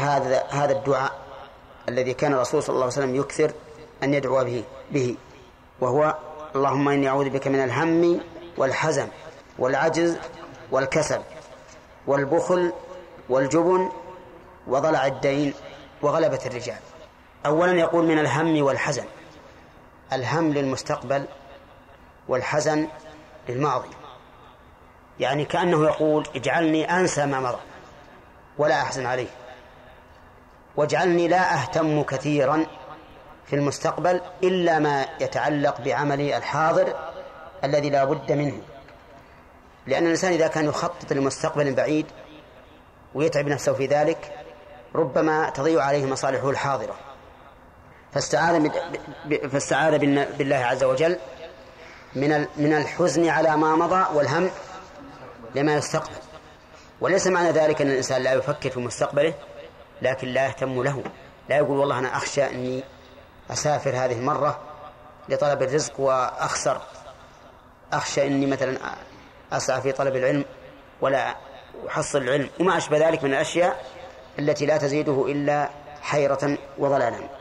هذا هذا الدعاء الذي كان الرسول صلى الله عليه وسلم يكثر أن يدعو به به وهو اللهم إني أعوذ بك من الهم والحزن والعجز والكسل والبخل والجبن وضلع الدين وغلبة الرجال. أولا يقول من الهم والحزن الهم للمستقبل والحزن للماضي. يعني كأنه يقول اجعلني أنسى ما مضى ولا أحزن عليه. واجعلني لا أهتم كثيرا في المستقبل إلا ما يتعلق بعملي الحاضر الذي لا بد منه. لأن الإنسان إذا كان يخطط لمستقبل بعيد ويتعب نفسه في ذلك ربما تضيع عليه مصالحه الحاضرة. فاستعاذ فاستعاذ بالله عز وجل من من الحزن على ما مضى والهم لما يستقبل. وليس معنى ذلك أن الإنسان لا يفكر في مستقبله لكن لا يهتم له. لا يقول والله أنا أخشى أني أسافر هذه المرة لطلب الرزق وأخسر. أخشى أني مثلا أسعى في طلب العلم ولا أحصل العلم. وما أشبه ذلك من الأشياء التي لا تزيده إلا حيرة وضلالا.